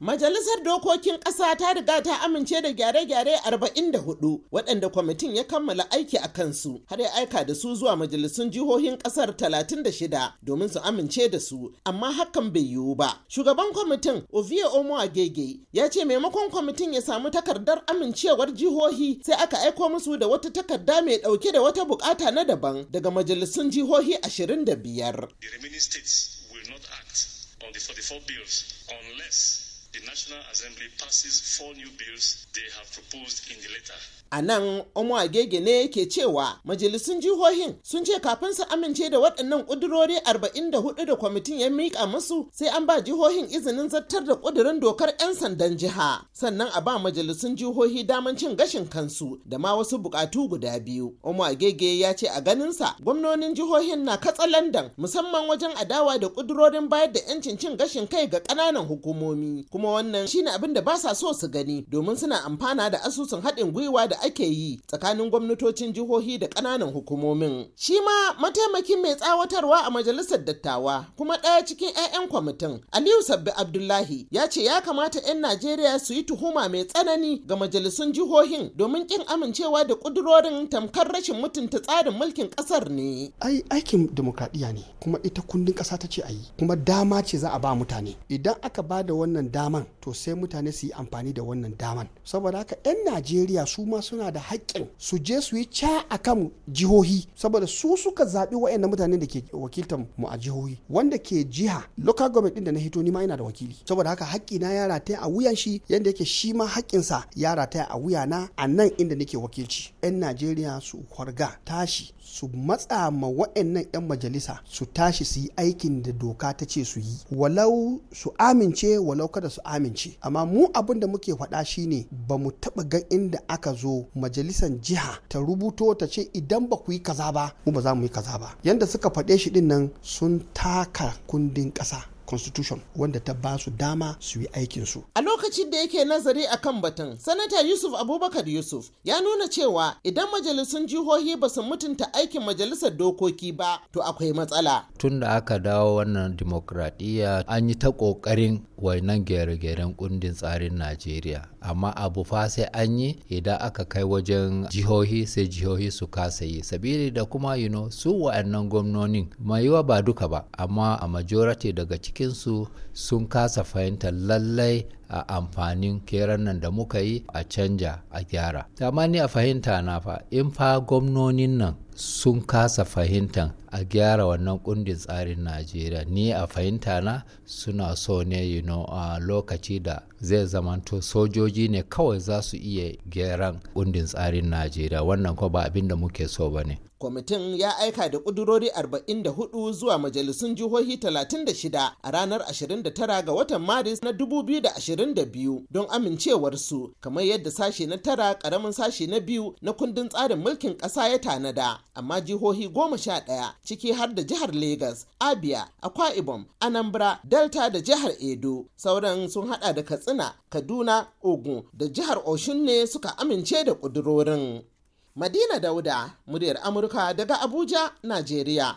Majalisar Dokokin Ƙasa ta riga ta amince da gyare-gyare 44 waɗanda kwamitin ya kammala aiki a kansu har ya aika da su zuwa majalisun jihohin ƙasar 36 domin su amince da su amma hakan bai yiwu ba. Shugaban kwamitin Ovie Omo Agege ya ce maimakon kwamitin ya samu takardar amincewar jihohi sai aka aiko musu da wata takarda mai ɗauke da wata buƙata na daban daga majalisun jihohi 25. The remaining states will not act on the 44 bills unless the National Assembly passes four new bills they have proposed in the letter. A nan Omo Agege ne yake cewa majalisun jihohin sun ce kafin su amince da waɗannan ƙudurori 44 da kwamitin ya miƙa musu sai an ba jihohin izinin zartar da ƙudurin dokar 'yan sandan jiha sannan a ba majalisun jihohi daman cin gashin kansu da ma wasu buƙatu guda biyu. Omo Agege ya ce a ganinsa gwamnonin jihohin na katsalandan musamman wajen adawa da ƙudurorin bayar da 'yancin cin gashin kai ga ƙananan hukumomi kuma wannan shine abin da ba sa so su gani domin suna amfana da asusun haɗin gwiwa da ake yi tsakanin gwamnatocin jihohi da ƙananan hukumomin. Shi ma mataimakin mai tsawatarwa a majalisar dattawa kuma ɗaya cikin 'ya'yan kwamitin Aliyu Sabbi Abdullahi ya ce ya kamata 'yan Najeriya su yi tuhuma mai tsanani ga majalisun jihohin domin ƙin amincewa da ƙudurorin tamkar rashin mutunta tsarin mulkin ƙasar ne. ai aikin demokradiyya ne kuma ita kundin ƙasa ta ce a yi kuma dama ce za a ba mutane idan aka ba da wannan daman to sai mutane su yi amfani da wannan daman. Saboda haka 'yan najeriya su ma suna da haƙƙin su je su yi ca a kan jihohi. Saboda su suka zaɓi waɗannan mutanen da ke wakiltar mu a jihohi. Wanda ke jiha local government ɗin da na hito ni ma ina da wakili. Saboda haka haƙƙi na ya rataya a wuyan shi yanda yake shi ma haƙƙinsa ya rataya a wuya na a nan inda nake wakilci. 'yan najeriya su harga tashi su matsa ma waɗannan 'yan majalisa su tashi su yi aikin da doka ta ce su yi. Walau su amince walau kada su amince. Amma mu abin da muke faɗa shine ba mu taɓa ga inda aka zo majalisan jiha ta rubuto ta ce idan ba ku yi kaza ba mu ba za mu yi kaza ba. Yanda suka faɗe shi ɗin nan sun taka kundin ƙasa. Constitution wanda ta ba su dama su yi aikinsu. A lokacin da yake nazari a kan batun, Sanata Yusuf Abubakar Yusuf ya nuna cewa idan majalisun jihohi ba su mutunta aikin majalisar dokoki ba, to akwai matsala. Tun da aka dawo wannan dimokuraɗiyya an yi ta ƙoƙarin wainan gyare-gyaren kundin tsarin Najeriya. Amma abu fa sai an yi idan aka kai wajen jihohi sai jihohi su kasa yi. Sabili da kuma you know, su wa'annan gwamnonin mai yiwa ba duka ba, amma a majority daga cikinsu sun kasa fahimtar lallai a amfanin keran nan da muka yi a canja a gyara. Amma ni a fahimta na fa in fa gwamnonin nan sun kasa fahimtar a gyara wannan kundin tsarin najeriya. Ni a fahimta na suna so ne you know, a lokaci da zai zamanto sojoji ne kawai za su iya gyaran kundin tsarin najeriya. Wannan ko ba abin da muke so ba ne. Kwamitin ya aika da ƙudurori 44 zuwa majalisun jihohi 36 a ranar 29 ga watan maris na 2022 don amincewarsu kamar yadda sashe na tara ƙaramin sashe na biyu na kundin tsarin mulkin ƙasa ya tanada. Amma jihohi goma sha ɗaya ciki har da jihar Legas, Abia, Akwa Ibom, Anambra, Delta da jihar Edo. Sauran sun hada da Katsina, Kaduna, Ogun da jihar Oshun ne suka amince da ƙudurorin. Madina Dauda, muryar Amurka daga Abuja, Najeriya.